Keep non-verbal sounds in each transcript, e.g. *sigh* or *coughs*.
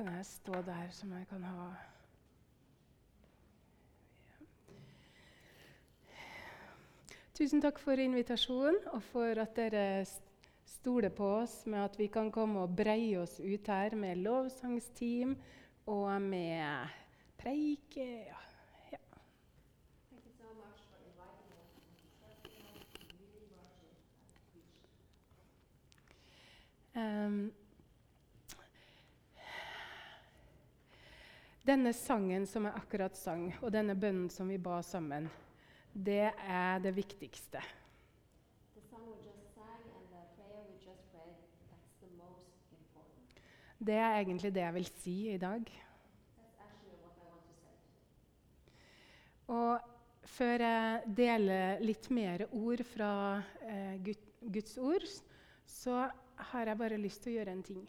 Kan jeg stå der som jeg kan ha Tusen takk for invitasjonen og for at dere stoler på oss med at vi kan komme og breie oss ut her med lovsangsteam og med preike. Ja. Thank you so much for inviting us and trusting us to really worship and preach. Ehm, denne sangen som jeg akkurat sang, og denne bønnen som vi ba sammen, det er det viktigste. Det er egentlig det jeg vil si i dag. Og før jeg deler litt mer ord fra eh, Guds ord, så har jeg bare lyst til å gjøre en ting.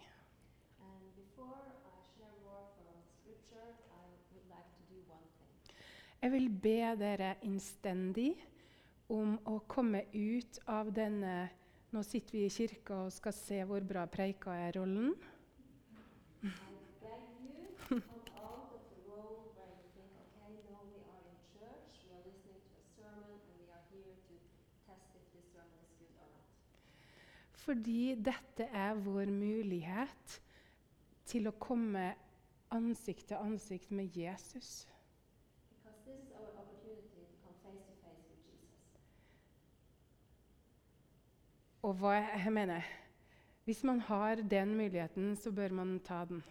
Jeg vil be dere innstendig om å komme ut av denne Nå sitter vi i kirka og skal se hvor bra preika er-rollen. Fordi dette er vår mulighet til å komme ansikt til ansikt med Jesus. Og hva jeg mener Hvis man har den muligheten, så bør man ta den.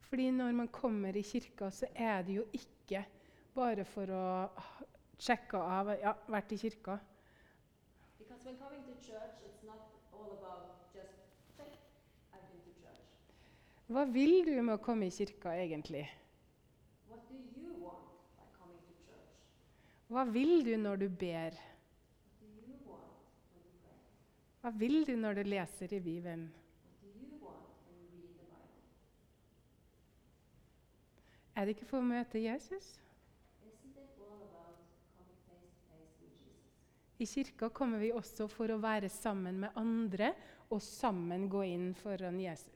Fordi når man kommer i kirka, så er det jo ikke bare for å sjekke av Ja, vært i kirka. Church. Hva vil du med å komme i kirka, egentlig? Hva vil du når du ber? Hva vil du når du leser i Bibelen? Er det ikke for å møte Jesus? I kirka kommer vi også for å være sammen med andre og sammen gå inn foran Jesus,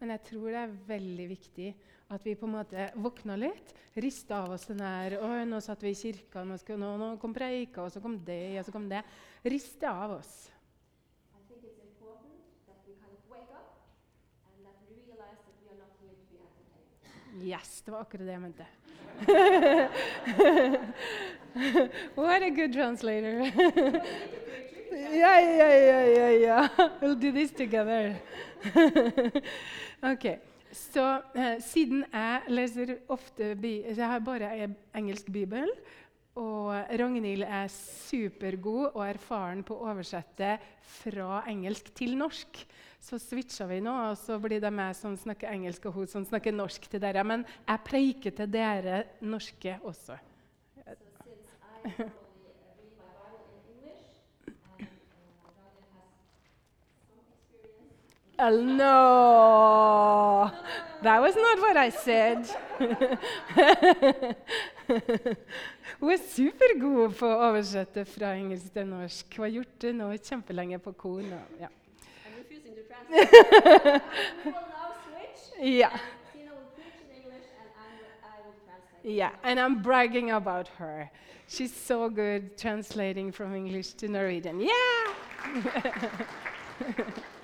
Men jeg tror det er veldig viktig at vi på en måte våkner litt, rista av oss den der Oi, nå satt vi i kirka, nå, skal, nå, nå kom preika, og så kom det, og så kom det. Riste av oss. Yes, det var akkurat det jeg mente. *laughs* What a good translator. *laughs* yeah, yeah, yeah, yeah, yeah. We'll do this together. *laughs* ok, Så eh, siden jeg leser ofte bi Jeg har bare en engelsk bibel. Og Ragnhild er supergod og erfaren på å oversette fra engelsk til norsk. Så switcha vi nå, og så blir det meg som snakker engelsk, og hun som snakker norsk til dere. Men jeg preiker til dere norske også. So since I normally uh, read my Bible in English and uh, Daniel has some experience Uh, no, that was not what I said. *laughs* Hun er supergod på å oversette fra engelsk til norsk. Hun har gjort det nå kjempelenge på korn. og- Ja. *laughs* Yeah. Yeah, and I'm bragging about her. She's so good translating from English to Norwegian. Yeah! *laughs*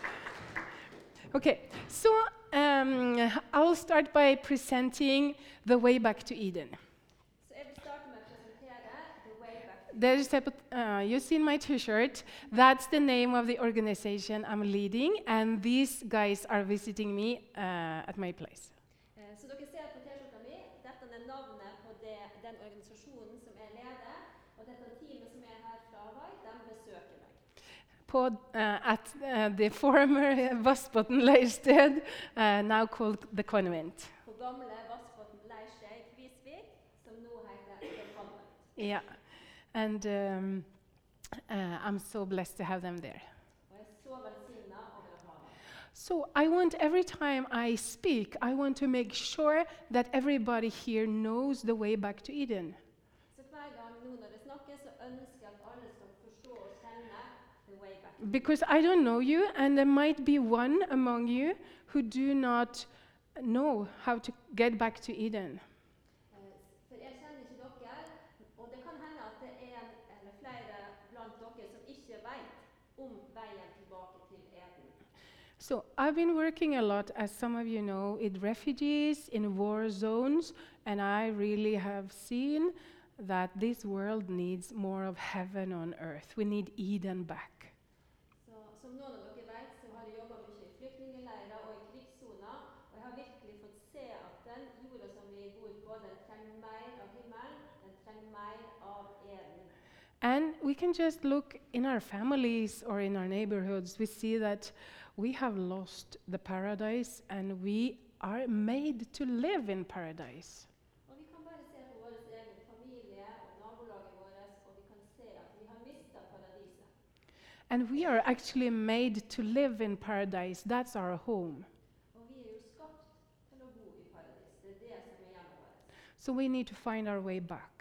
okay, so um, I'll start by presenting the way back to Eden. Så jeg vil starte med å presentere The Way Back to There's a, uh, you see my T-shirt. That's the name of the organization I'm leading, and these guys are visiting me uh, at my place. Eh, Så dere ser på T-skjorta mi, dette er navnet på det, den organisasjonen som jeg leder. Og dette teamet som er her fra Hawaii, de besøker meg. På, uh, at uh, the former *laughs* Vassbotn leirsted, uh, now called the Convent. På gamle Vassbotn leirsted i Kvisvik, som nå heter The Convent. Yeah, and um, uh, I'm so blessed to have them there. Er så velsigna over å ha dem. So I want every time I speak, I want to make sure that everybody here knows the way back to Eden. Så hver gang nå når det snakkes, så ønsker jeg at alle skal forstå og kjenne the way back. Because I don't know you, and there might be one among you who do not know how to get back to Eden. For jeg kjenner ikke dere, og det kan hende at det er en eller flere blant dere som ikke vet om veien tilbake til Eden. So I've been working a lot, as some of you know, with refugees in war zones, and I really have seen that this world needs more of heaven on earth. We need Eden back. Så, som noen av dere vet, så har jeg jobba mye i flyktningleirer og i krigssoner. Og jeg har virkelig fått se at den jorda som vi bor på, den trenger mer av himmelen. Den trenger mer av eden. And we can just look in our families or in our neighborhoods, we see that we have lost the paradise and we are made to live in paradise. Og vi kan bare se på vår egen familie og nabolaget vårt, og vi kan se at vi har mista paradiset. And we are actually made to live in paradise. That's our home. Og vi jo skapt til å bo i paradis. Det det som hjemmet vårt. So we need to find our way back.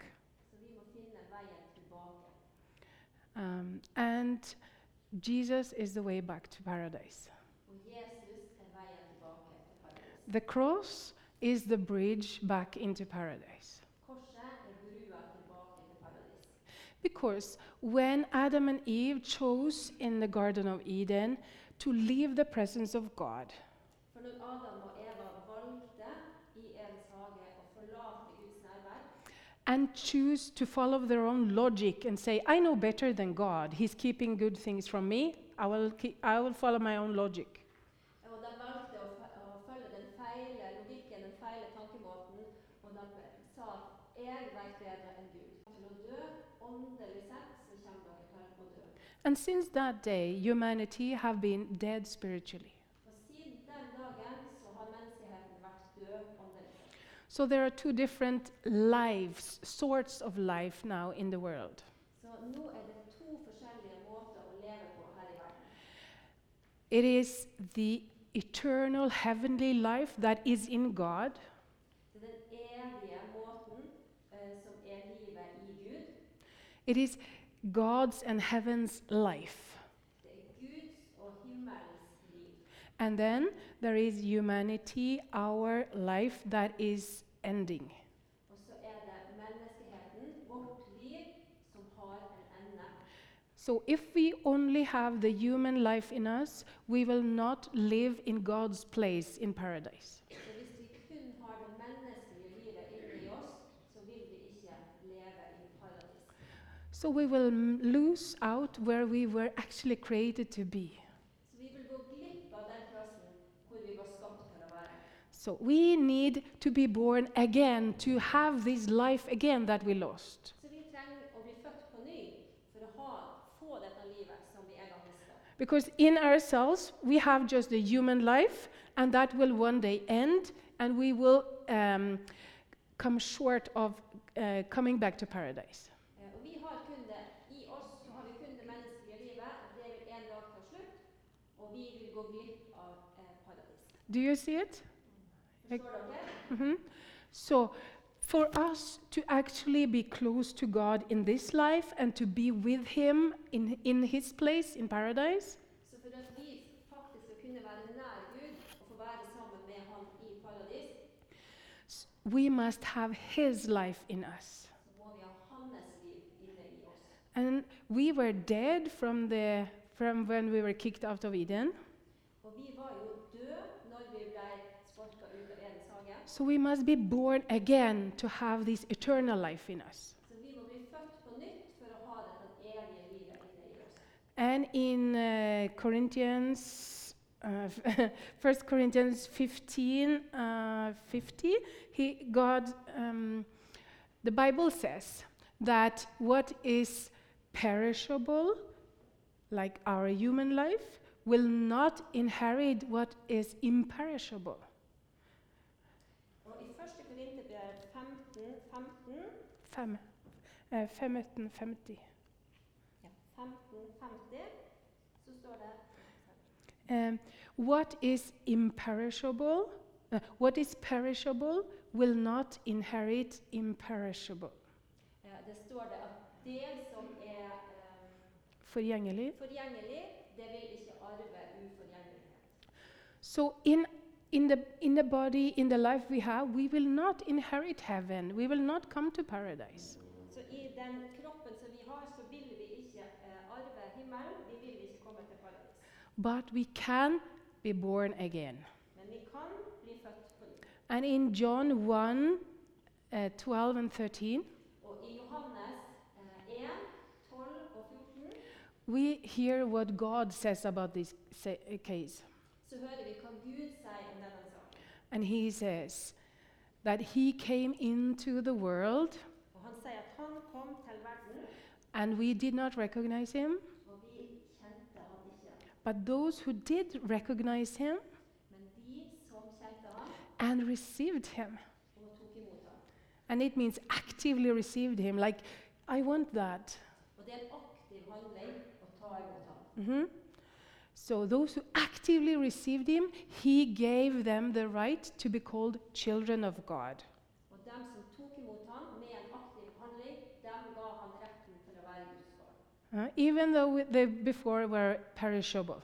Um, and Jesus is the way back to paradise. The cross is the bridge back into paradise. Because when Adam and Eve chose in the Garden of Eden to leave the presence of God, For når Adam og Eva valgte i Edens hage å forlate Guds nærvær and choose to follow their own logic and say, I know better than God. He's keeping good things from me. I will, keep, I will follow my own logic. Og de valgte å, fe- å følge den feile logikken, den feile tankemåten, og de sa at 'jeg vet bedre enn Gud'. Til å dø, åndelig sett, så kommer dere til å dø. And since that day, humanity have been dead spiritually. Og siden den dagen så har menneskeheten vært død åndelig sett. So there are two different lives, sorts of life now in the world. Er det to forskjellige måter å leve på her i verden. It is the eternal heavenly life that is in God, er den evige måten eh, er livet i Gud. it is God's and heaven's life. Det Guds og himmelens liv. And then there is humanity, our life that is ending. Er det menneskeheten, vårt liv, som har en ende. So if we only have the human life in us, we will not live in God's place in paradise. Så hvis vi kun har det menneskelige livet inni oss, så vil vi ikke leve i paradis. So we will lose out where we were actually created to be. Så vi vil gå glipp av den plassen hvor vi var skapt til å være. So we need to be born again to have this life again that we lost. Så vi trenger å bli født på ny for å ha, få dette livet som vi en gang mistet. Because in ourselves, we have just the human life, and that will one day end, and we will um, come short of uh, coming back to paradise. Eh, Og vi har kun det i oss, så har vi kun det menneskelige livet. Det vil en dag ta slutt, og vi vil gå glipp av eh. Do you see it? Dere? Mhm. So, for us to actually be close to God in this life and to be with Him in, in His place in paradise, Så for at vi faktisk skal kunne være nær Gud og få være sammen med Han i paradis, s- we must have His life in us. så må vi ha Hans liv inne i oss. And we were dead from, the, from when we were kicked out of Eden. So we must be born again to have this eternal life in us. Så vi må bli født på nytt for å ha dette evige livet inne i oss. And in uh, Corinthians, uh, *laughs* 1 Corinthians 15, uh, 50, he, God, um, the Bible says that what is perishable, like our human life, will not inherit what is imperishable. 15, Fem, uh, 1550. ja, 1550, så står det Um, What is imperishable, uh, what is perishable, will not inherit imperishable. Ja, Det står det at det som er um, Forgjengelig. forgjengelig, det vil ikke arve uforgjengelighet. So in in the in the body, in the life we have, we will not inherit heaven. We will not come to paradise. Så i den kroppen som vi har, så vil vi ikke arve himmelen. Vi vil ikke komme til paradis. But we can be born again. Men vi kan bli født på. And in John 1 uh, 12 and 13, Og i Johannes eh, 1, 12 og 14 we hear what God says about this uh, case. så hører vi hva Gud And he says that he came into the world han han kom and we did not recognize him, og vi kjente han ikke. but those who did recognize him Men de som han and received him, og tok imot ham. and it means actively received him, like, I want that. Og So, those who actively received him, he gave them the right to be called children of God. Og dem som tok imot ham med en aktiv handling, dem ga han retten til å være Guds barn. Uh, even though they before were perishable.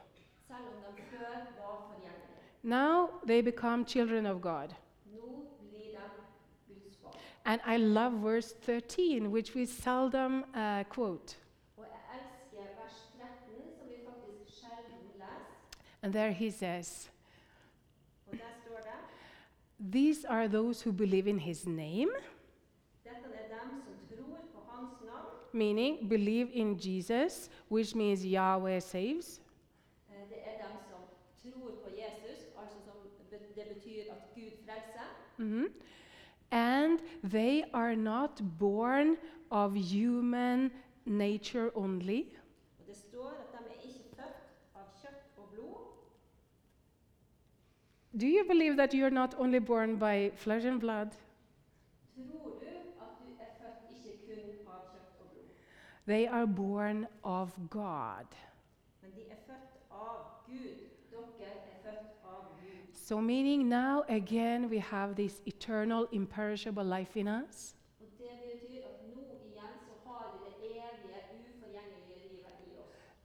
Selv om de før var forgjengelige. Now they become children of God. Nå blir de Guds barn. And I love verse 13, which we seldom uh, quote. Og jeg elsker vers 13, som vi faktisk sjelden leser. And there he says, Og der står det These are those who believe in his name, Dette dem som tror på hans navn. meaning believe in Jesus, which means Yahweh saves. Det dem som tror på Jesus, altså som be- det betyr at Gud frelser. Mhm. And they are not born of human nature only, Og det står at de er ikke født av kjøtt og blod. Do you believe that you're not only born by flesh and blood? They are born of God. So, meaning now again we have this eternal, imperishable life in us.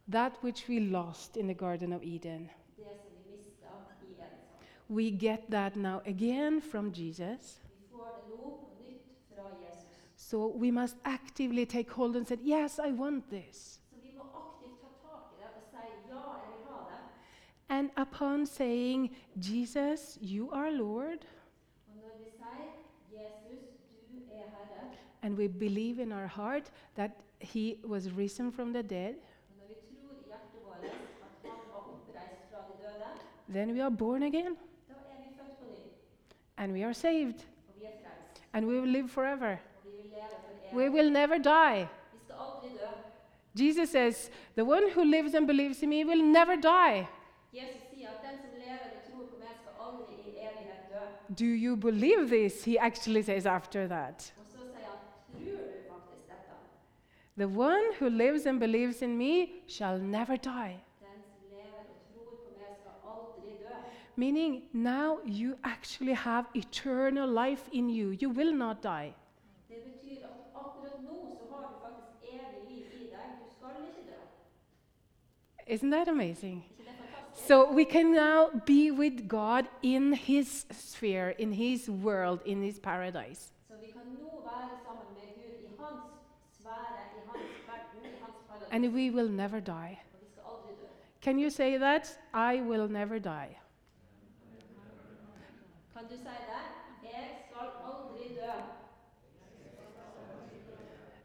That which we lost in the Garden of Eden. Det som vi mista i Edenshagen. We get that now again from Jesus. So we must actively take hold and say, Yes, I want this. And upon saying, Jesus, you are Lord, and we believe in our heart that He was risen from the dead, then we are born again da er vi født på ny, and we are saved og vi frelst. and we will live forever. Og vi vil leve for We will never die. Vi skal aldri dø. Jesus says, The one who lives and believes in me will never die. Jesus sier at den som lever og tror på meg, skal aldri i evighet dø. Do you believe this? He actually says after that. Og så sier han, tror du faktisk dette? The one who lives and believes in me shall never die. Den som lever og tror på meg, skal aldri dø. Meaning, now you actually have eternal life in you. You will not die. Det betyr at akkurat nå så har du faktisk evig liv i deg. Du skal ikke dø. Isn't that amazing? ikke det fantastisk? So we can now be with God in His sphere, in His world, in His paradise. Så vi kan nå være sammen med Gud i hans sfære, i hans verden, i hans paradis. And we will never die. Og vi skal aldri dø. Can you say that? I will never die. Kan du si det? Jeg skal aldri dø.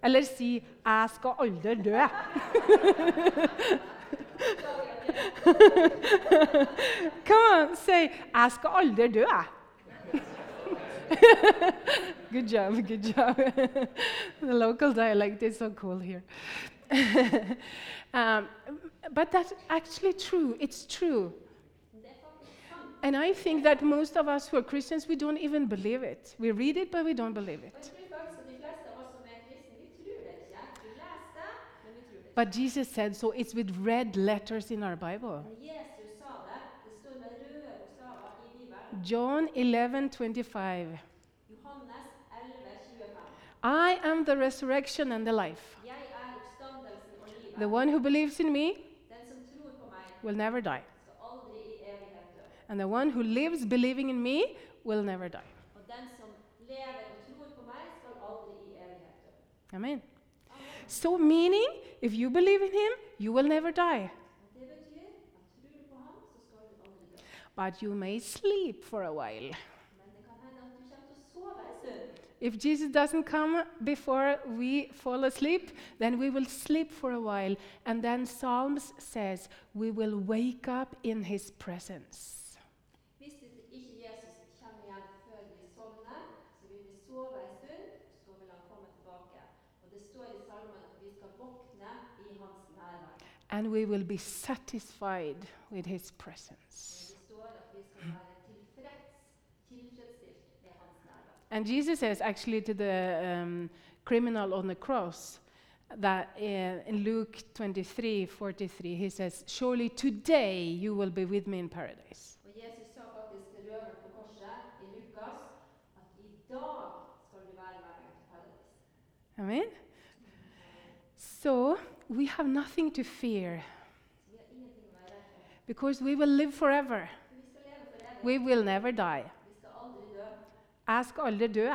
Eller si 'Jeg skal aldri dø'. *laughs* Come on, say 'Jeg skal aldri dø'. *laughs* good job, good job. the local dialect is so cool here. *laughs* um, but that's actually true. It's true. And I think that most of us who are Christians, we don't even believe it. We read it, but we don't believe it. tror faktisk at de fleste av oss som kristne, vi tror det ikke. Vi leser det, men vi tror det ikke. But Jesus said, so it's with red letters in our Bible. Men Jesus sa det. Det John 11 25. Johannes 11, 25. I am the resurrection and the life. Jeg oppstandelsen og livet. The one who believes in me Den som tror på meg, will never die, skal aldri i evighet dø. And the one who lives believing in me will never die. Og den som lever og tror på meg, skal aldri i evighet dø. Amen. So, meaning, if you believe in him, you will never die, Og det betyr at tror du på ham, så skal du aldri dø. but you may sleep for a while. Men det kan hende at du kommer til å sove en stund. If Jesus doesn't come before we fall asleep, then we will sleep for a while. And then Psalms says we will wake up in his presence. Hvis det ikke Jesus kommer igjen før vi sovner, så vil vi sove en stund, så vil han komme tilbake. Og det står i salmen at vi skal våkne i hans nærvær. And we will be satisfied with his presence. Men det står at vi skal være tilfreds, tilfredsstilt ved hans nærvær. And Jesus says actually to the um, criminal on the cross that uh, in Luke 23 43, he says, Surely today you will be with me in paradise. Og Jesus sa faktisk til røveren på korset i Lukas at i dag skal du være med meg til paradis. Amen? So we have nothing to fear because we will live forever. We will never die. Jeg skal aldri dø.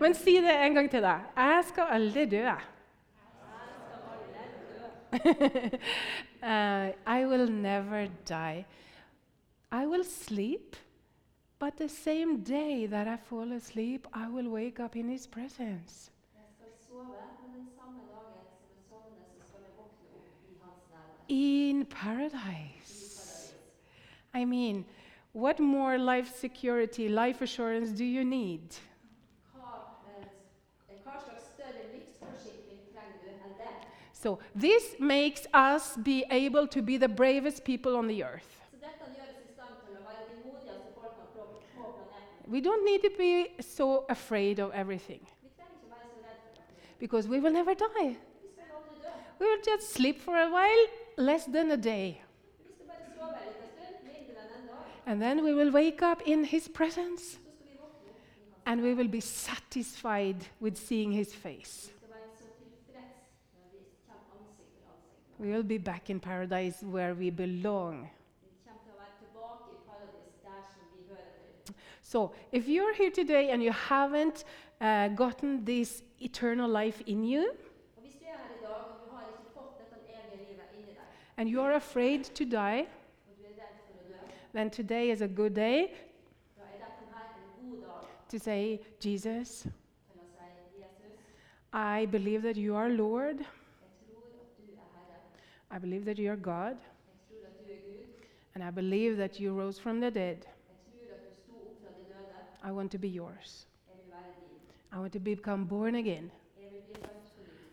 Men si det en gang til deg. Jeg skal aldri dø, jeg. I will never die. I will sleep, but the same day that I fall asleep, I will wake up in His presence. In paradise. I mean, what more life security, life assurance do you need? So, this makes us be able to be the bravest people on the earth. We don't need to be so afraid of everything Vi trenger ikke være så redd for det. Because we will never die. We will just sleep for a while, less than a day. And then we will wake up in His presence and we will be satisfied with seeing His face. We will be back in paradise where we belong. So, if you're here today and you haven't uh, gotten this eternal life in you, Og hvis du er her i dag og du har ikke fått dette evige livet inni deg, and you are afraid to die, er redd for å dø, then today is a good day da er dette her en god dag to say, Jesus, til å si Jesus, I believe that you are Lord. jeg tror at du Herre. I believe that you are God. Jeg tror at du Gud. And I believe that you rose from the dead. Jeg tror at du sto opp fra de døde. I want to be yours. Jeg vil være din. I want to become born again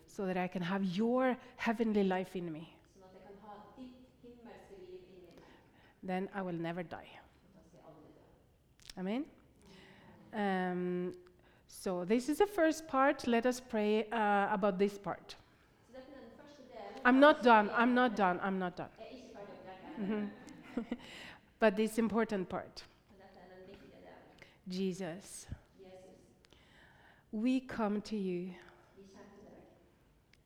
so that I can have your heavenly life in me. Then I will never die. Amen. Um, so, this is the first part. Let us pray uh, about this part. I'm not done. I'm not done. I'm not done. Preke, *laughs* But this important part. Jesus, we come to you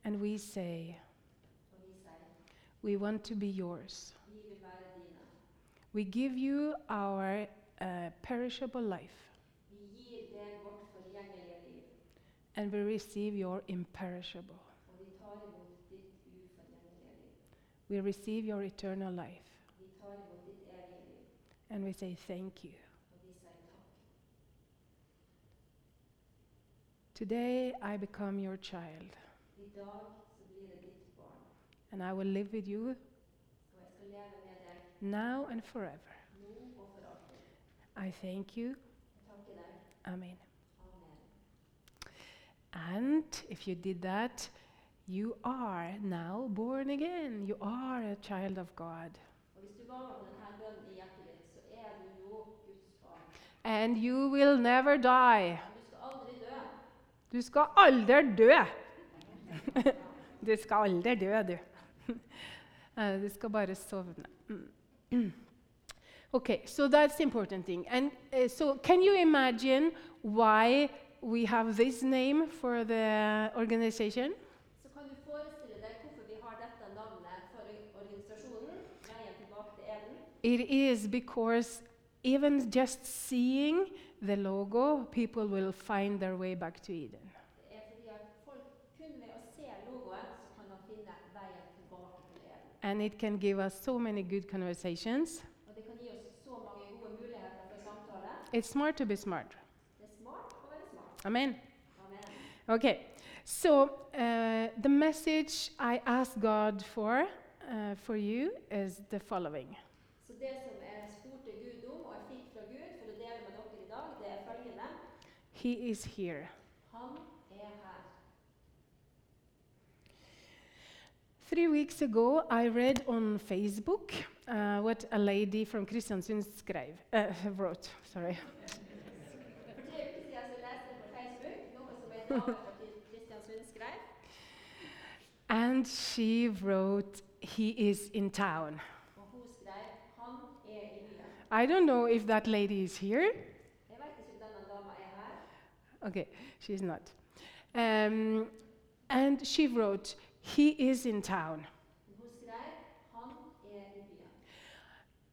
and we say, we want to be yours. We give you our uh, perishable life and we receive your imperishable. We receive your eternal life and we say thank you. og vi sier takk. Today I become your child I dag så blir det ditt barn, and I will live with you og jeg skal leve med deg now and forever. nå og for alltid. I thank you. Jeg takker deg. Amen. And if you did that, you are now born again. You are a child of God. Og hvis du var med på denne bønnen i hjertet ditt, så er du nå Guds barn. And you will never die. Du skal aldri dø. Du skal aldri dø, du. Eh, Du skal bare sovne. Mm. Okay, so that's important thing. And uh, so, can you imagine why we have this name for the organization? It is because even just seeing the logo, people will find their way back to Eden. And it can give us so many good conversations. It's smart to be smart. Amen. Okay, so uh, the message I ask God for uh, for you is the following. Så det som jeg spurte Gud om, og jeg fikk fra Gud for å dele med dere i dag, det er følgende. He is here. Er. Three weeks ago, I read on Facebook uh, what a lady from Kristiansund skrev, uh, wrote. Sorry. For tre uker siden så leste jeg på Facebook noe som en dame fra Kristiansund skrev. And she wrote, He is in town. Og hun skrev 'Han er. I don't know if that lady is here. Jeg vet ikke om denne dama er her. Okay, she's not. Um, and she wrote, He is in town.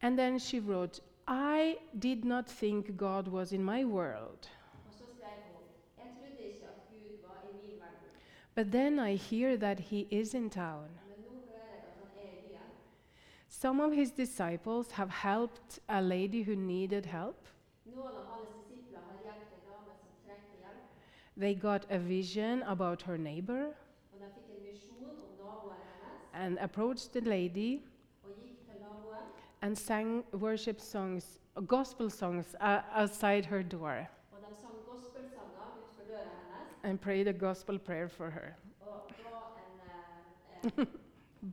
And then she wrote, I did not think God was in my world. But then I hear that He is in town. Some of His disciples have helped a lady who needed help. Noen av hans disipler har hjulpet en dame som trengte hjelp, They got a vision about her neighbor og de fikk en visjon om naboen hennes, and approached the lady og gikk til naboen and sang worship songs, gospel songs uh, outside her door Og de sang gospelsanger utenfor døra hennes and prayed a gospel prayer for her. og ga en,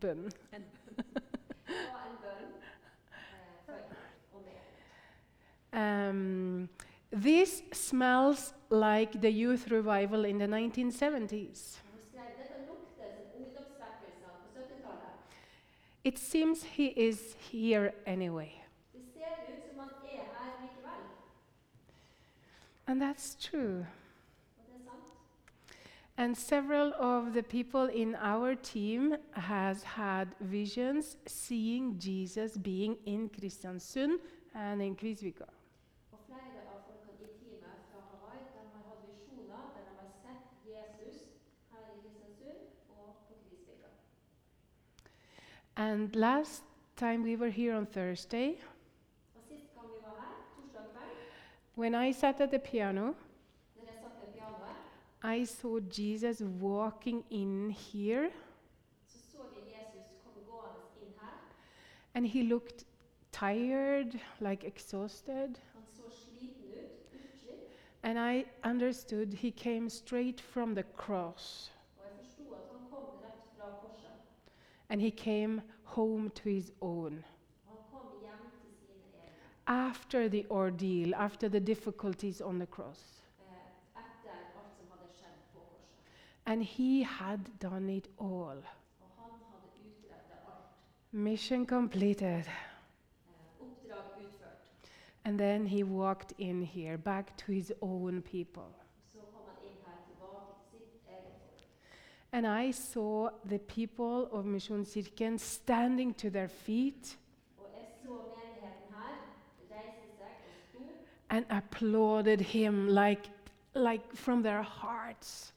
Bønn. ga en bønn for om det. Um, this smells like the youth revival in the 1970s. Hun skrev dette lukter som ungdomsvekkelsene på 70-tallet. It seems he is here anyway. And that's true. And several of the people in our team has had visions seeing Jesus being in Kristiansund and in Kvisvika. Og flere av folkene i teamet fra Hawaii de har hatt visjoner der de har sett Jesus her i Kristiansund og på Kvisvika. And last time we were here on Thursday, when I sat at the piano, I saw Jesus walking in here and he looked tired, like exhausted. And I understood he came straight from the cross og jeg forsto at han kom rett fra korset. And he came home to his own. After the ordeal, after the difficulties on the cross. And he had done it all. Mission completed. And then he walked in here, back to his own people. Så kom han inn her tilbake til sitt eget folk. And I saw the people of Misjonskirken standing to their feet and applauded him like, like from their hearts.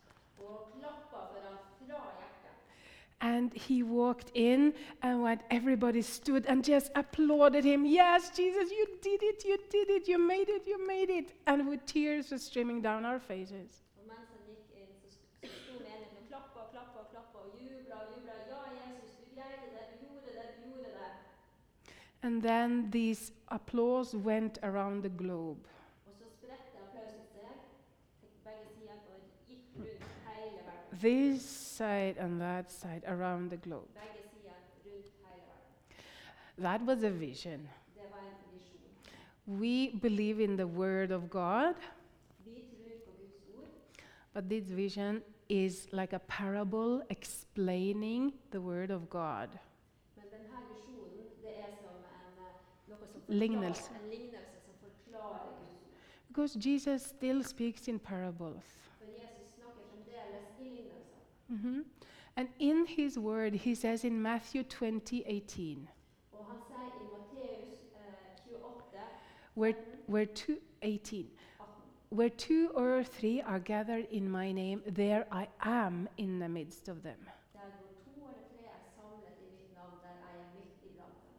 And he walked in, and when everybody stood and just applauded him, Yes, Jesus, you did it, you did it, you made it, you made it. And with tears were streaming down our faces. Og mens han gikk inn, så st- så sto menigheten og klappa og klappa og klappa og jubla og jubla. Ja, Jesus, du du gjorde det, du gjorde det. And then this applause went around the globe. Og så spredte applausen seg til begge sider og gikk rundt hele verden. This side and that side around the globe. Begge sider rundt hele verden. That was a vision. Det var en visjon. We believe in the Word of God, Vi tror på Guds ord, but this vision is like a parable explaining the Word of God. men denne visjonen det som en, eh, noe som forklarer- Lignelse. En lignelse som forklarer Guds ord. Because Jesus still speaks in parables. For Jesus snakker fremdeles i lignelser. Mhm. And in his word, he says in Matthew 20 18, Og han sier i Matteus eh, 28, where, where, two, 18, 18 where two or three are gathered in my name, there I am in the midst of them. Der hvor to eller tre samlet i mitt navn, der jeg midt iblant dem.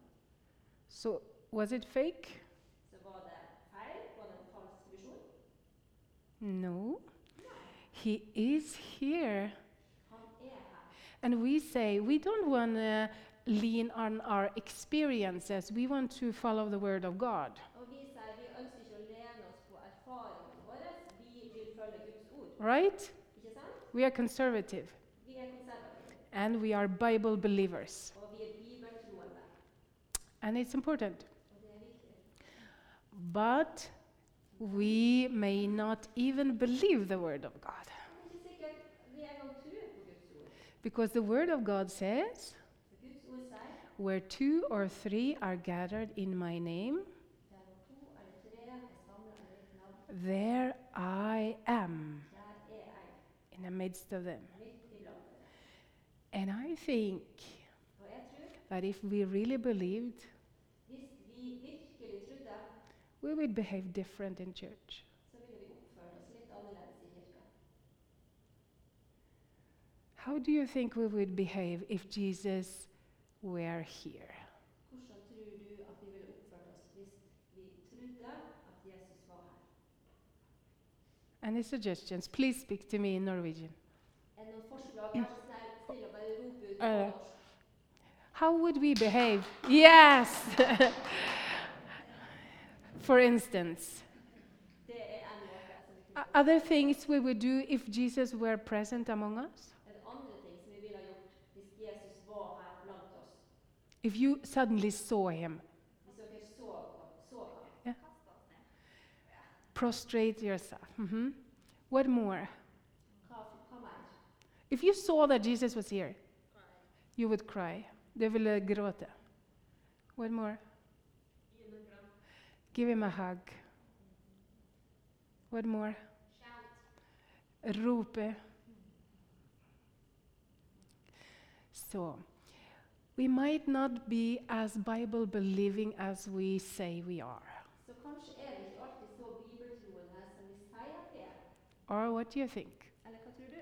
So, was it fake? Så var det feil? Var det en falsk visjon? No. He is here. Er. And we say we don't want to lean on our experiences, we want to follow the word of God. Og vi sier vi ønsker ikke å lene oss på erfaringene våre, vi vil følge Guds ord. Right? We are conservative er and we are Bible believers. og vi er bibeltroende. And it's important. Og det viktig. But we may not even believe the word of God. Men det ikke sikkert vi engang tror på Guds ord. Because the word of God says, For Guds ord sier Where two or three are gathered in my name, der hvor to eller tre er samlet i mitt navn, there I am in the midst of them. And I think that if we really believed, we would behave different in church. How do you think we would behave if Jesus were here? Hvordan tror du at vi ville oppført oss hvis vi trodde at Jesus var her? Any suggestions? Please speak to me in Norwegian. Det noen forslag? Vær så snill, still og bare rope ut på norsk. How would we behave? Yes! *laughs* For instance, er en måte som vi o- kunne other things we would do if Jesus were present among us? Det andre ting som vi ville ha gjort hvis Jesus var her blant oss? If you suddenly saw him, Hvis dere så, så ham? Prostrate yourself. Mhm. What more? If you saw that Jesus was here, you would cry. Du ville gråte. What more? Give him a hug. What more? Shout. Rope. So, we might not be as Bible believing as we say we are. Så kanskje er vi ikke alltid så bibeltroende som vi sier at vi er. Or what do you think? Eller hva tror du?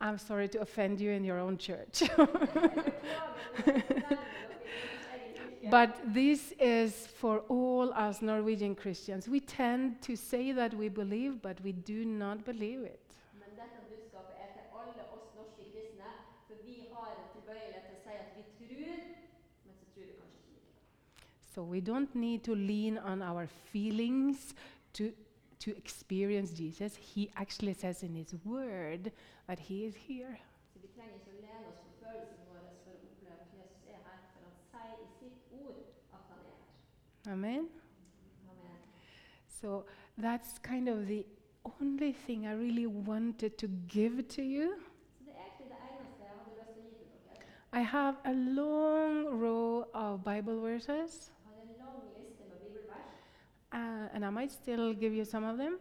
I'm sorry to offend you in your own church. *laughs* Jeg beklager om jeg fornærmer dere i deres egen kirke. But this is for all us Norwegian Christians. We tend to say that we believe, but we do not believe it. Men dette budskapet er til alle oss norske kristne, for vi har en tilbøyelighet til å si at vi tror, men så tror vi kanskje ikke likevel. So we don't need to lean on our feelings to, to experience Jesus. He actually says in His Word that He is here. Så vi trenger ikke å lene oss på følelsene våre for å oppleve at Jesus er her, for han sier i sitt ord at han er her. Amen? Amen. So that's kind of the only thing I really wanted to give to you. Er egentlig det eneste jeg hadde lyst til å gi til dere. I have a long row of Bible verses, Jeg har en lang liste med bibelvers, uh, and I might still give you some of them.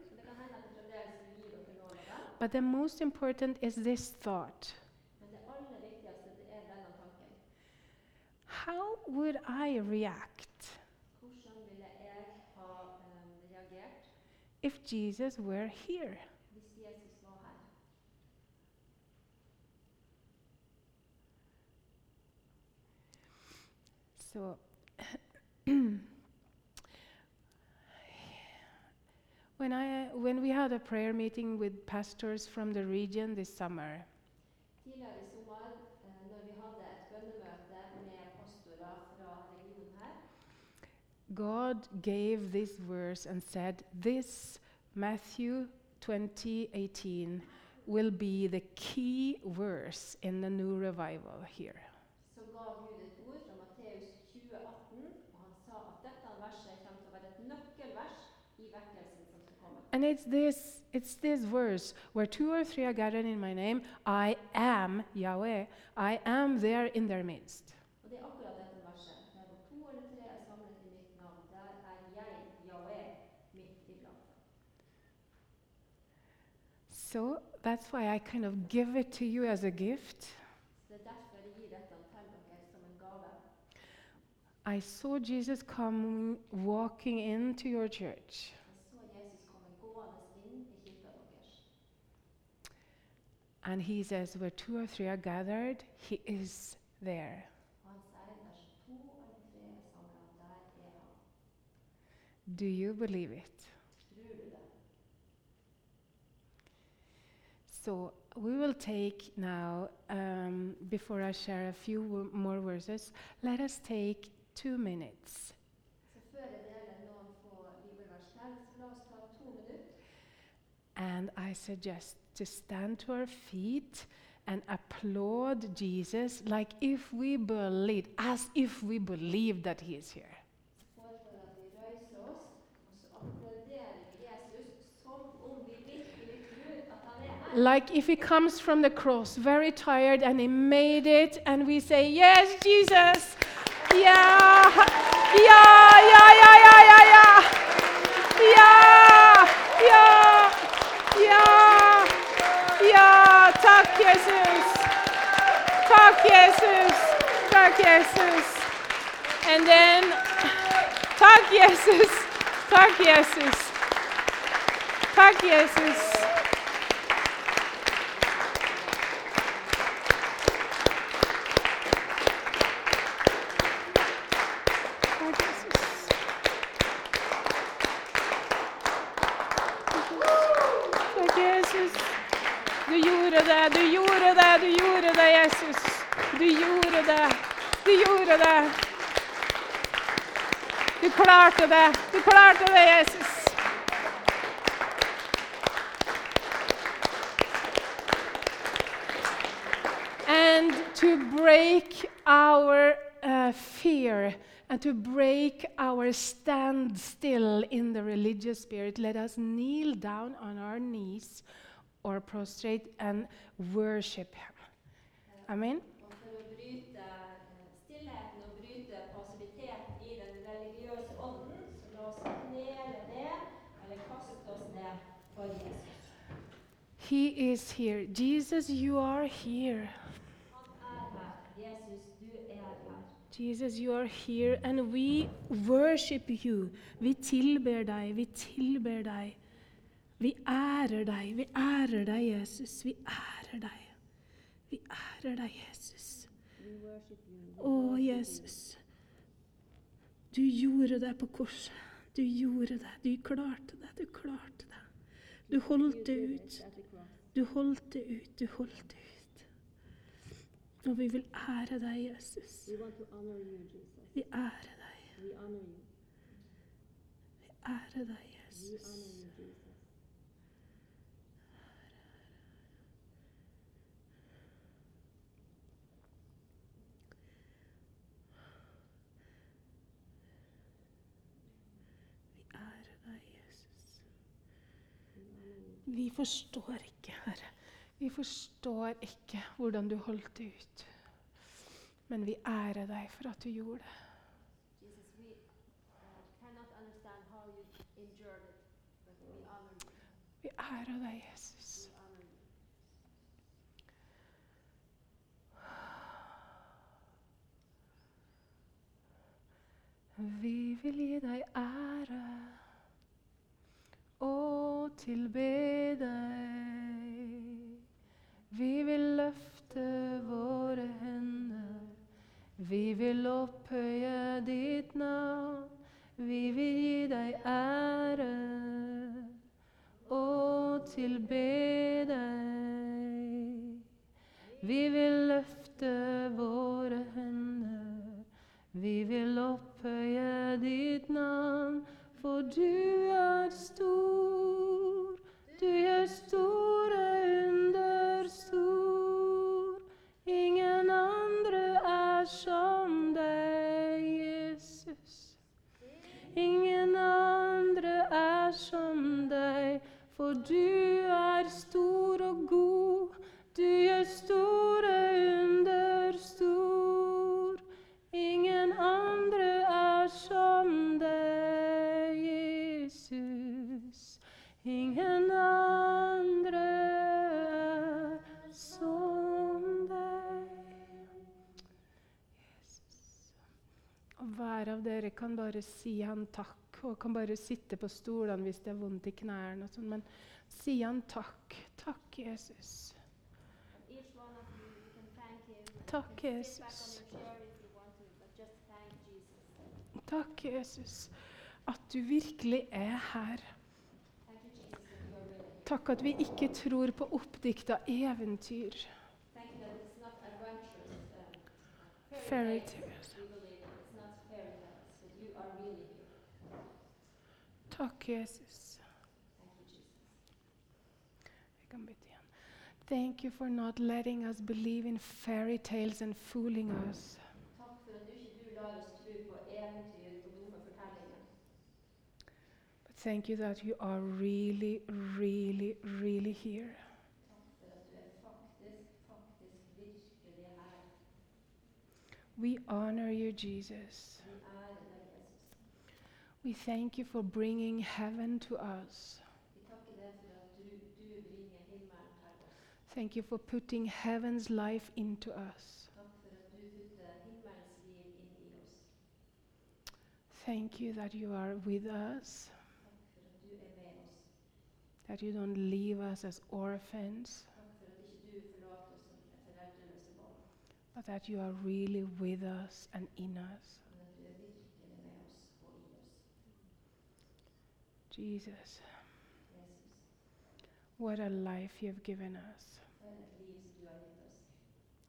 But the most important is this thought. How would I react if Jesus were here? So, *clears throat* *coughs* when, I, when we had a prayer meeting with pastors from the region this summer, Tidligere i sommer, eh, når vi hadde et bønnemøte med pastorer fra regionen her, God gave this verse and said, This Matthew 20:18 will be the key verse in the new revival here. så and it's this, it's this verse where two or three are gathered in my name, I am Yahweh, I am there in their midst. So that's why I kind of give it to you as a gift. I saw Jesus come walking into your church. And he says, Where two or three are gathered, he is there. Og han sier der to eller tre er samla, der er han. Do you believe it? Tror du det? So we will take now, um, before I share a few wo- more verses, let us take two minutes Så før jeg deler noen få bibelvers til, så la oss ta to minutter. and I suggest to stand to our feet and applaud Jesus like if we believe, as if we believe that he is here. Er. Like if he comes from the cross very tired and he made it, and we say, Yes, Jesus. Yeah, yeah, yeah, yeah, yeah. Yeah. Yeah. Yeah. Yeah. Takk, Jesus. Takk, Jesus. Takk, Jesus. And then, takk, Jesus. Takk, Jesus. Takk, Jesus. Takk, Jesus. Takk, Jesus. Du gjorde det, du gjorde det, du gjorde det, Jesus. Du gjorde det, du gjorde det. Du klarte det, du klarte det, Jesus. and to break our uh, fear and to break our standstill in the religious spirit, let us kneel down on our knees or prostrate and worship Him. Amen. He is here. Jesus, you are here. Er er. Jesus, you are here, and we worship you. Vi tilber deg, vi tilber deg. Vi ærer deg, vi ærer deg, Jesus. Vi ærer deg. Vi ærer deg, Jesus. Å, Jesus. Du gjorde det på korset. Du gjorde det. Du klarte det. Du klarte det. Du holdt det ut. Du holdt det ut, du holdt det ut. Og vi vil ære deg, Jesus. Vi ærer deg. Vi ærer deg, Jesus. Vi forstår ikke. Herre. Vi forstår ikke hvordan du holdt det ut. Men vi ærer deg for at du gjorde det. Jesus, we uh, it, we. Vi ærer deg, Jesus. Vi vil gi deg ære og tilbe deg. Vi vil løfte våre hender. Vi vil opphøye ditt navn. Vi vil gi deg ære og tilbe deg. Vi vil løfte våre hender. Vi vil opphøye ditt navn, for du er stor. Du gjør store under stor. Ingen andre er som deg, Jesus. Ingen andre er som deg, for du er stor dere kan bare si han takk, og kan bare sitte på stolene hvis det er vondt i knærne. og sånn, Men si han takk. Takk, Jesus. Takk, Jesus. Takk, Jesus, at du virkelig er her. Takk at vi ikke tror på oppdikta eventyr. Fairytale. Jesus. Thank you for not letting us believe in fairy tales and fooling us. But thank you that you are really, really, really here. Er. We honor you, Jesus. Vi ærer deg, Jesus. We thank you for bringing heaven to us. Thank you for putting heaven's life into us. Thank you that you are with us, that you don't leave us as orphans, but that you are really with us and in us. men at du er virkelig med oss og i oss. Jesus, what a life you've given us,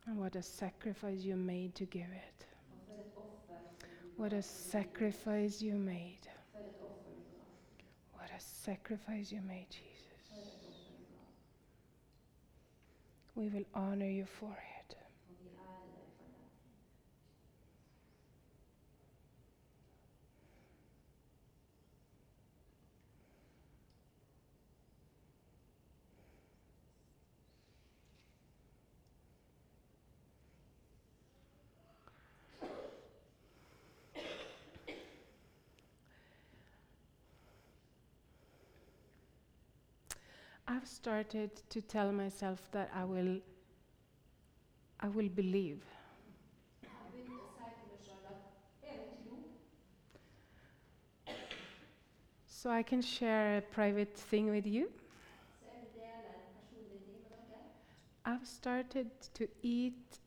and what a sacrifice you made to give it. What a sacrifice you made. What a sacrifice you made, Jesus. We will honor you for it. I've started to tell myself that I will I will believe. So I can share a private thing with you. I've started to eat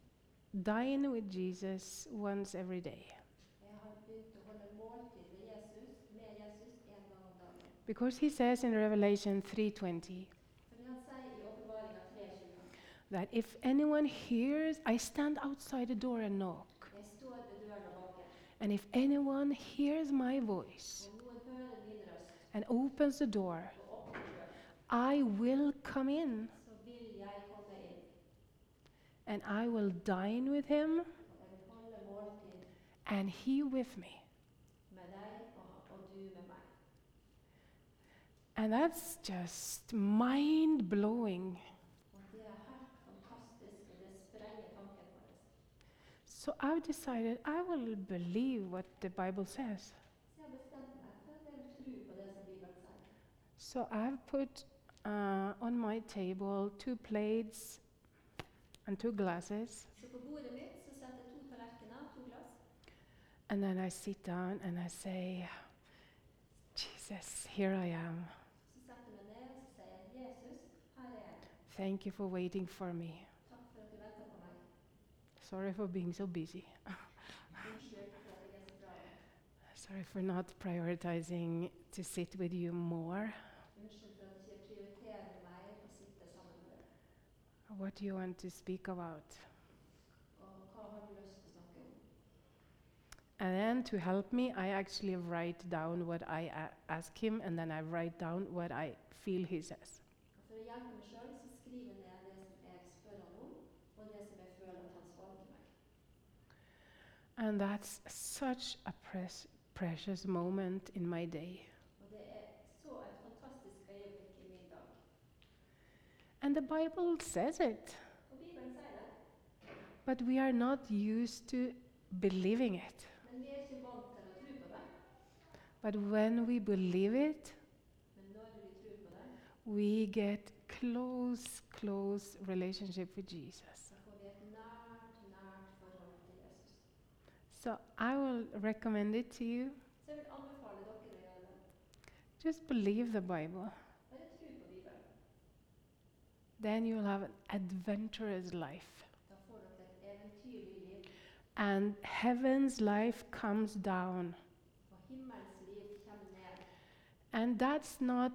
dine with Jesus once every day because he says in Revelation 3:20 Fordi han sier i åpenbaringa 3.20 that if anyone hears I stand outside the door and knock. And if anyone hears my voice and opens the door I will come in. And I will dine with him and he with me. And that's just mind blowing Og det er helt fantastisk, og det sprenger tanken vår. So I've decided I will believe what the Bible says. So I've put uh, on my table two plates and two glasses, and then I sit down and I say, Jesus, here I am. Thank you for waiting for me. Takk for at du venter på meg. Sorry for being so busy. Sorry for not prioritizing to sit with you more. What do you want to speak about? And then to help me, I actually write down what I ask him, and then I write down what I feel he says. Og for å hjelpe meg sjøl så skriver jeg ned det som jeg spør han om, og det som jeg føler at han svarer til meg. And that's such a pres- precious moment in my day. Er så et fantastisk øyeblikk i min dag. And the Bible says it, Og Bibelen sier det, but we are not used to believing it. er ikke vant til å tro på det. But when we believe it, Men når vi tror på det, we get close, close relationship with Jesus. så får vi et nært, nært forhold til Jesus. So I will recommend it to you. Så jeg vil anbefale dere å gjøre det. Just believe the Bible. Bare tro på Bibelen. Then you'll have an adventurous life. Da får dere et eventyrlig liv. And heaven's life comes down. Og himmelens liv kommer ned. And that's not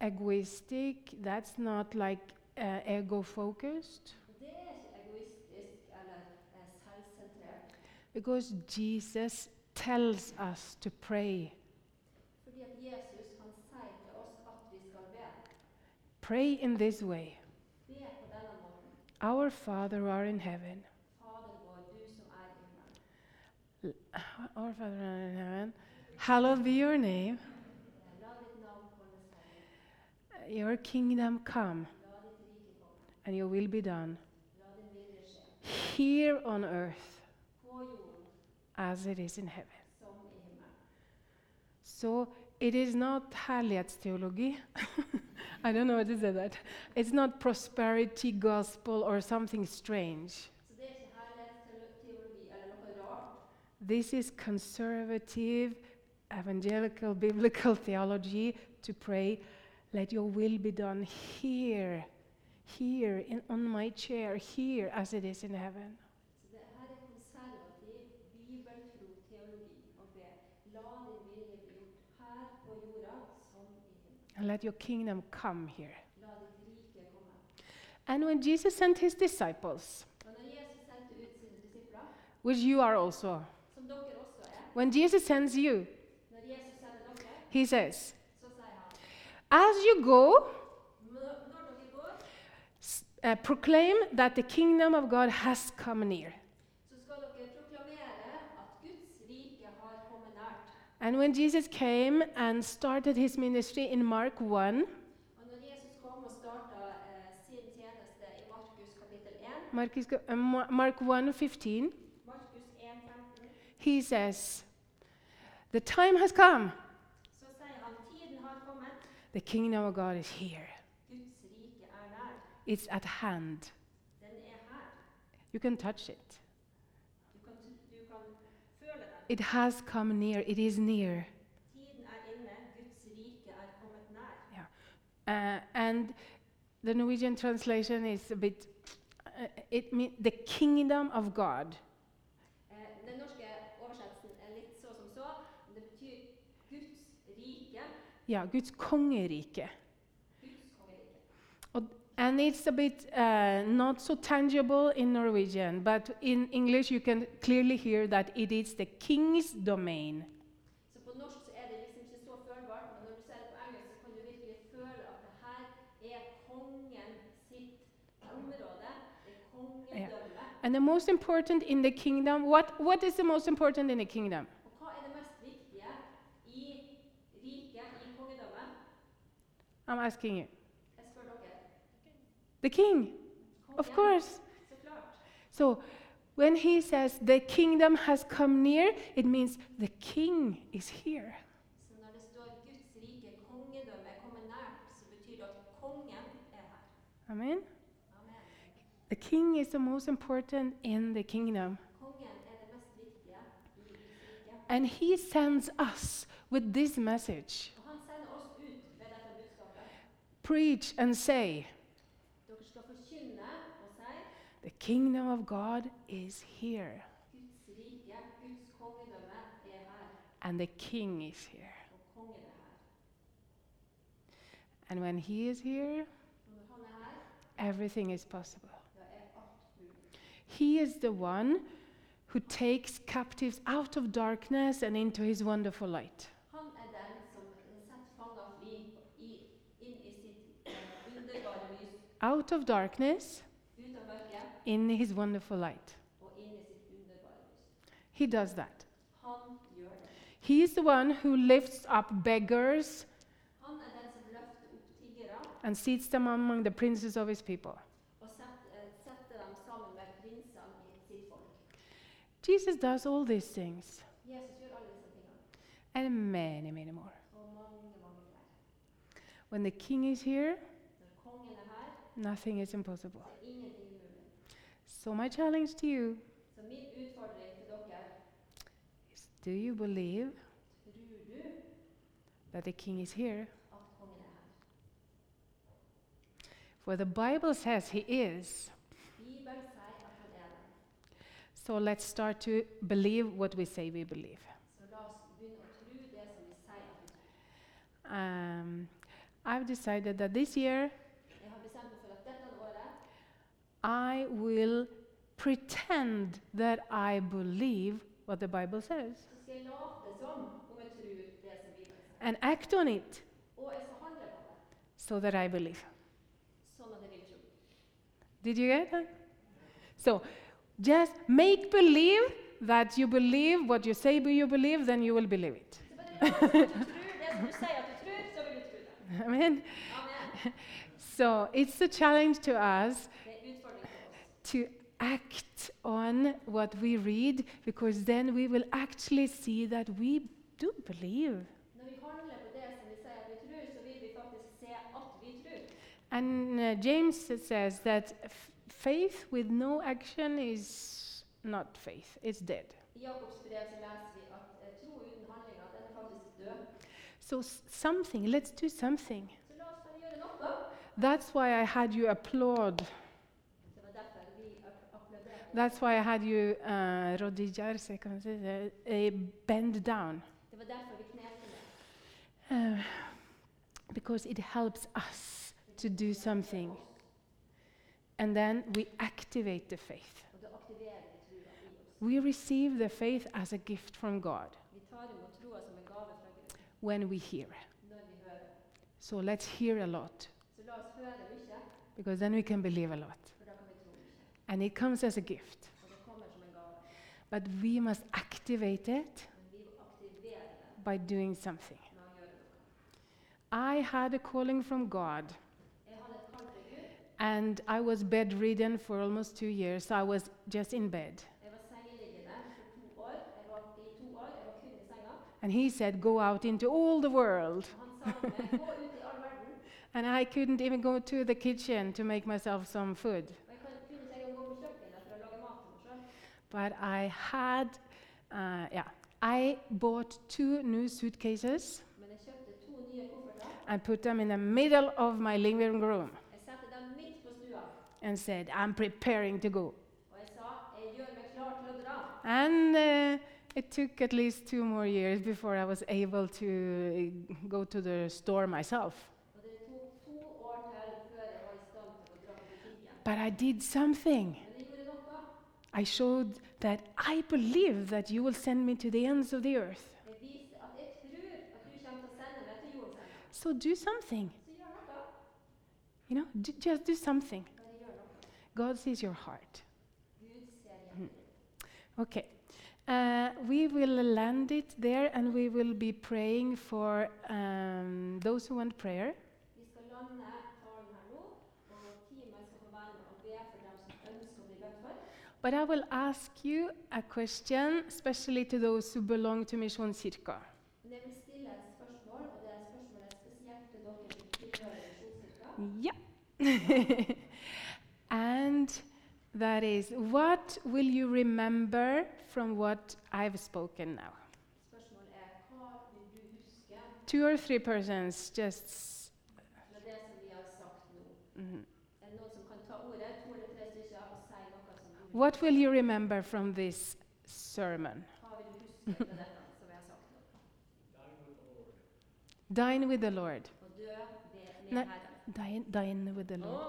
egoistic, that's not like uh, ego focused, Det er ikke egoistisk eller eh, selvsentrert. Because Jesus tells us to pray. Fordi at Jesus han sier til oss at vi skal be. Pray in this way Be på denne måten. Our Father who art in heaven. Fader vår, du som er. Our Father who art in heaven. Hallowed be your name. La ditt navn holdes hellig. Your kingdom come, La ditt rike komme. and your will be done La din vilje skje. here on earth as it is in heaven. som i himmelen. So it is not herlighetsteologi. *laughs* I don't know what to say that. It's not prosperity gospel or something strange. Er ikke herlighetsteologi eller noe rart. This is conservative, evangelical, biblical theology to pray, let your will be done here, here, in, on my chair, here, as it is in heaven. Så det her er konservativ, bibeltro teologi å be. La din vilje bli gjort her på jorda som i himmelen. And let your kingdom come here. La ditt rike komme. And when Jesus sent his disciples, Og når Jesus sendte ut sine disipler, which you are also, som dere også er, when Jesus sends you, når Jesus sender dere, he says, så sier han As you go, "Når når dere går, s- uh, proclaim that the kingdom of God has come near. så skal dere proklamere at Guds rike har kommet nært. And when Jesus came and started his ministry in Mark 1, Og når Jesus kom og starta eh, sin tjeneste i Markus kapittel 1, Marcus, uh, Mark 1 15, Markus 1, 15, he says, The time has come, så sier han tiden har kommet, the kingdom of God is here. Er. It's at hand. Er. You can touch it. Du kan, du kan føle den. It has come near, it is near. Er Guds er nær. Uh, and the Norwegian translation is a bit, uh, it means the kingdom of God. Eh, den norske oversettelsen er litt så som så, men det betyr Guds rike, Ja, Guds kongerike. Guds kongerike. And it's a bit uh, not so tangible in Norwegian, but in English you can clearly hear that it is the king's domain. Så på norsk så er det liksom ikke så følbart, men når du ser det på engelsk, så kan du virkelig føle at det her er kongen sitt område. Det er. And the most important in the kingdom, what, what is the most important in the kingdom? Og hva det mest viktige i riket, i? I'm asking you. Jeg spør dere. The king, of course. So when he says the kingdom has come near, it means the king is here. Så når det står Guds rike, kongedømme, er kommet nært, så betyr det at kongen er her. Amen? The king is the most important in the kingdom. Kongen det mest viktige i Guds rike. And he sends us with this message Og han sender oss ut ved dette budskapet. preach and say, Dere skal forkynne og si The kingdom of God is here, er and the king is here. er. And when he is here, er everything is possible. He is the one who takes captives out of darkness and into his wonderful light. Out of darkness, in his wonderful light. og inn i sitt underbare lys. He does that. Han gjør det. He is the one who lifts up beggars Han den som løfter opp tiggere and seats them among the princes of his people. og setter, setter dem sammen med prinsene i sitt folk. Jesus does all these things Jesus gjør alle disse tingene, and many, many more. og mange, mange flere. When the king is here, er nothing is impossible. så er ingenting umulig. So, my challenge to you Så min utfordring til dere Do you believe Tror du that the king is here? at kongen er her? For the Bible says he is. Bibelen sier at han er der. So let's start to believe what we say we believe. Så la oss begynne å tro det som vi sier at vi tror. Um, I've decided that this year Jeg har bestemt meg for at dette året I will pretend that I believe what the Bible says så skal jeg late som om jeg tror det som Bibelen sier. and act on it Og jeg skal handle på det, so that I believe. sånn at jeg vil tro. Did you get that? So just make believe that you believe what you say you believe, then you will believe it. Så bare late som at du tror det som du sier at du tror, så vil du tro det. Amen. Amen. So it's a challenge to us Det er utfordring for oss. To act on what we read because then we will actually see that we do believe. Når vi handler på det som vi sier at vi tror, så vil vi faktisk se at vi tror. And uh, James says that f- faith with no action is not faith, it's dead. I Jakobs brev så leser vi at eh, tro uten handlinger, den er. So something, let's do something. Så la oss bare gjøre noe. That's why I had you applaud. Det var derfor vi ap- applauderte. That's why I had you uh, kan man det, eh, bend down. Det var derfor vi. Uh, because it helps us to do something. And then we activate the faith. Og det aktiverer vi trua i oss. We receive the faith as a gift from God Vi tar imot trua som en gave fra Gud when we hear. So let's hear a lot Så la oss høre mye, because then we can believe a lot. for da kan vi tro mye. And it comes as a gift. But we must activate it by doing something. I had a calling from God and I was bedridden for almost two years. I was just in bed. And he said, Go out into all the world. *laughs* And I couldn't even go to the kitchen to make myself some food. Og jeg kan- kunne ikke engang gå på kjøkkenet for å lage mat til meg selv. But I had, uh, yeah, I bought two new suitcases and put them in the middle of my living room and said, I'm preparing to go. And uh, it took at least two more years before I was able to go to the store myself. But I did something. Men jeg gjorde noe. I showed that I believe that you will send me to the ends of the earth. Jeg viste at jeg tror at du kommer til å sende meg til jordens ende. So do something. Så gjør noe. You know, just do something. Bare gjør noe. God sees your heart. Gud ser hjertet ditt. Okay. Uh, we will land it there and we will be praying for um, those who want prayer. Vi skal lande talen her nå, og teamet skal få være med og be for dem som ønsker å bli bedt for. But I will ask you a question, especially to those who belong to Misjonskirka. Men jeg vil stille et spørsmål, og det er spørsmålet spesielt til dere som tilhører Misjonskirka. Yeah. *laughs* and that is, what will you remember from what I've spoken now? Er hva vil du huske Two or three persons, just. fra det som vi har sagt nå? mhm. Er det noen som kan ta ordet, to eller tre stykker, og si noe som du What will you remember from this sermon? Hva vil du huske fra dette som jeg har sagt nå? Dine with the Lord. Og dø ved, med Nei. Herren. Dine, dine with the Lord. Åh!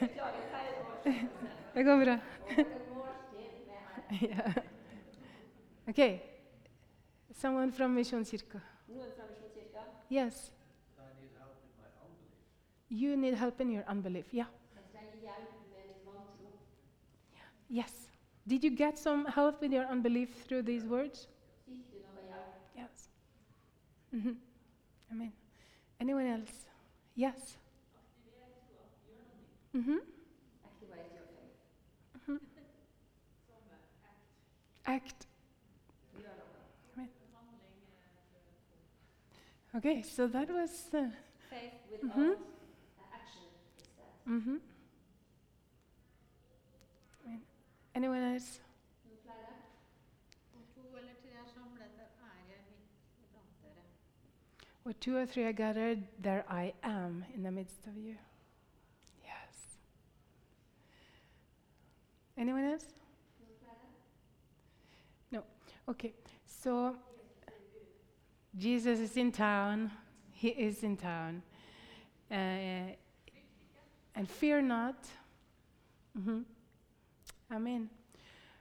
Beklager feil oversettelse. Det går bra. Og et måltid med Herren. yeah. Okay. Someone from Misjonskirka. Noen fra Misjonskirka? Yes. You need help in your unbelief. Yeah. Yes. Did you get some help with your unbelief through these words? Fikk du noe hjelp? Yes. hmm Amen. Anyone else? Yes. Mm-hmm. Your. Act. Okay, so that was. Uh, Faith without Mhm. action instead. Anyone else? Where two or three are gathered, there I am in the midst of you. Yes. Anyone else? No. Okay. So Jesus is in town. He is in town. Uh, and fear not. Mm-hmm. Amen.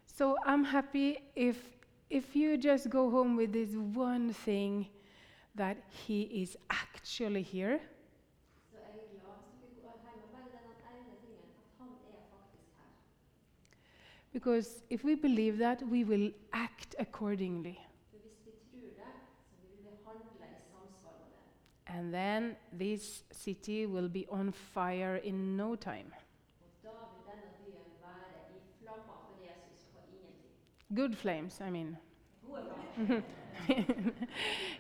So I'm happy if if you just go home with this one thing that he is actually here. Er glad hvis dere går hjem med bare den ene tingen, at han er. Because if we believe that, we will act accordingly. For hvis vi tror det, så vil vi handle i samsvar med det. And then this city will be on fire in no time. Og da vil denne byen være i flammer for Jesus på ingen tid. Good flames, I mean. *laughs*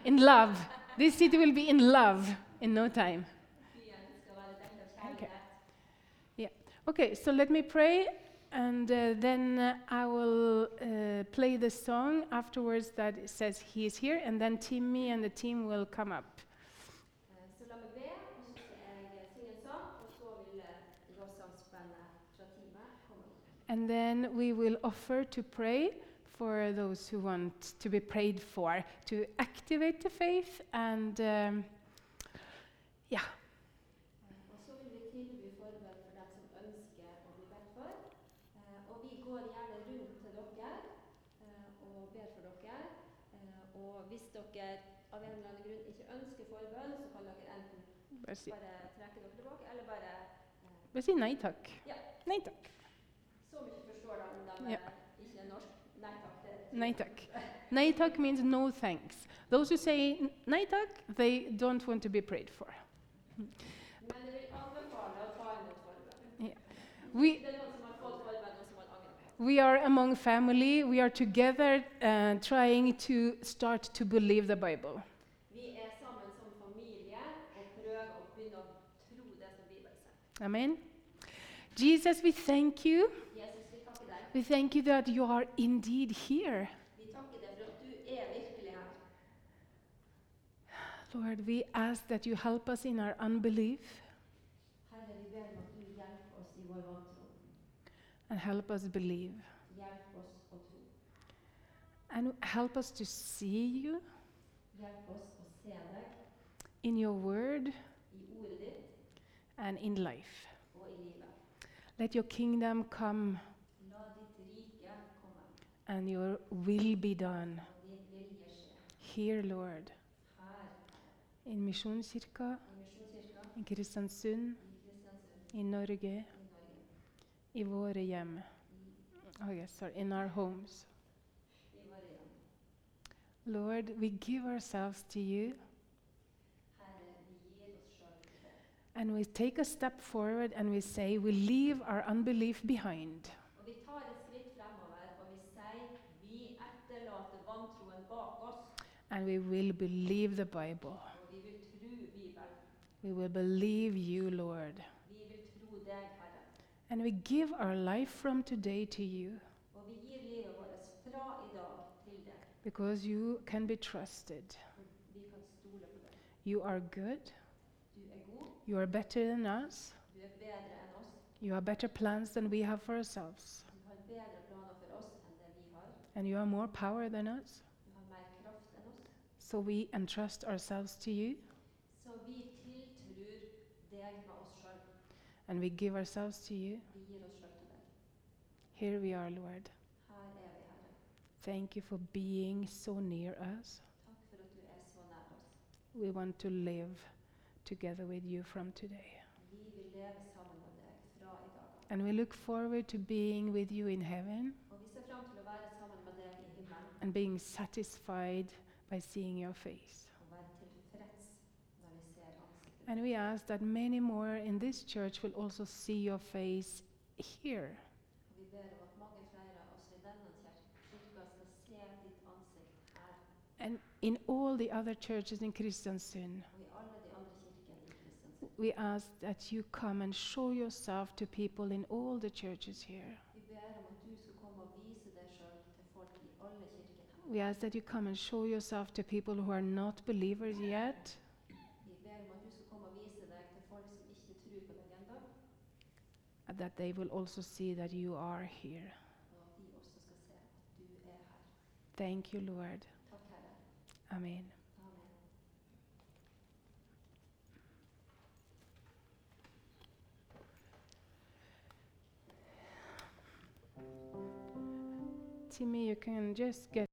In love. This city will be in love in no time. Okay. kjærlighet. Okay, so let me pray, and uh, then uh, I will uh, play the song afterwards that says He is here, and then Timmy and the team will come up. Eh, Så la meg be, og så skal jeg synge en sang, og så vil eh, lovsangsbandet fra teamet komme opp. And then we will offer to pray for those who want to be prayed for, to activate the faith and, um, yeah, Og så vil vi for dem som ønsker å bli bedt for. Eh, og vi går gjerne rundt til dere eh, og ber for dere. Eh, og hvis dere av en eller annen grunn ikke ønsker forbønn, så kan dere enten bare si, bare trekke dere tilbake, eller bare bare si nei takk. Ja. Nei takk. Så mye forstår da om de Ja. eh, ikke norsk. Nei takk. Nei takk. Nei takk means no thanks. Those who say nei takk, they don't want to be prayed for. Men jeg vil å ta imot. We, Det noen som har fått forbønn, og som har angret på. we are among family. We are together uh, trying to start to believe the Bible. Vi som familie og å å tro det som Amen. Jesus, we thank you. Jesus, vi takker deg. We thank you that you are indeed here. Vi takker deg for at du er virkelig her. Lord, we ask that you help us in our unbelief Herre, vi ber om at du hjelper oss i vår vantro. and help us believe. Hjelp oss å tro. And help us to see you Hjelp oss å se deg in your word i ordet ditt and in life. og i livet. Let your kingdom come La ditt rike komme, and your will be done here, Lord, in Misjonskirka, in Kristiansund, i Kristiansund, i Norge, i våre hjem. Oh, yes, sorry, in our homes. Lord, we give ourselves to you and we take a step forward and we say, we leave our unbelief behind. Og vi tar et skritt fremover, og vi sier vi etterlater vantroen bak oss, And we will believe the Bible. We will believe you, Lord. And we give our life from today to you because you can be trusted. You are good. You are better than us. You have better plans than we have for ourselves. And you have more power than us. Du har mer kraft enn oss. So we entrust ourselves to you Så vi deg med oss sjøl. and we give ourselves to you. Vi gir oss sjøl til deg. Here we are, Lord. Her er vi, Herre. Thank you for being so near us. Takk for at du er så nær oss. We want to live together with you from today. Vi vil leve sammen med deg fra i dag av. And we look forward to being with you in heaven Og vi ser fram til å være sammen med deg i himmelen and being satisfied by seeing your face. og være tilfreds når vi ser ansiktet And we ask that many more in this church will also see your face here. Og vi ber om at mange flere av oss i denne kir- kirka skal se ditt ansikt her And in all the other churches in Kristiansund, og i alle de andre kirkene i Kristiansund. we ask that you come and show yourself to people in all the churches here. We ask that you come and show yourself to people who are not believers yet. That they will also see that you are here. Thank you, Lord. Amen. Timmy, you can just get.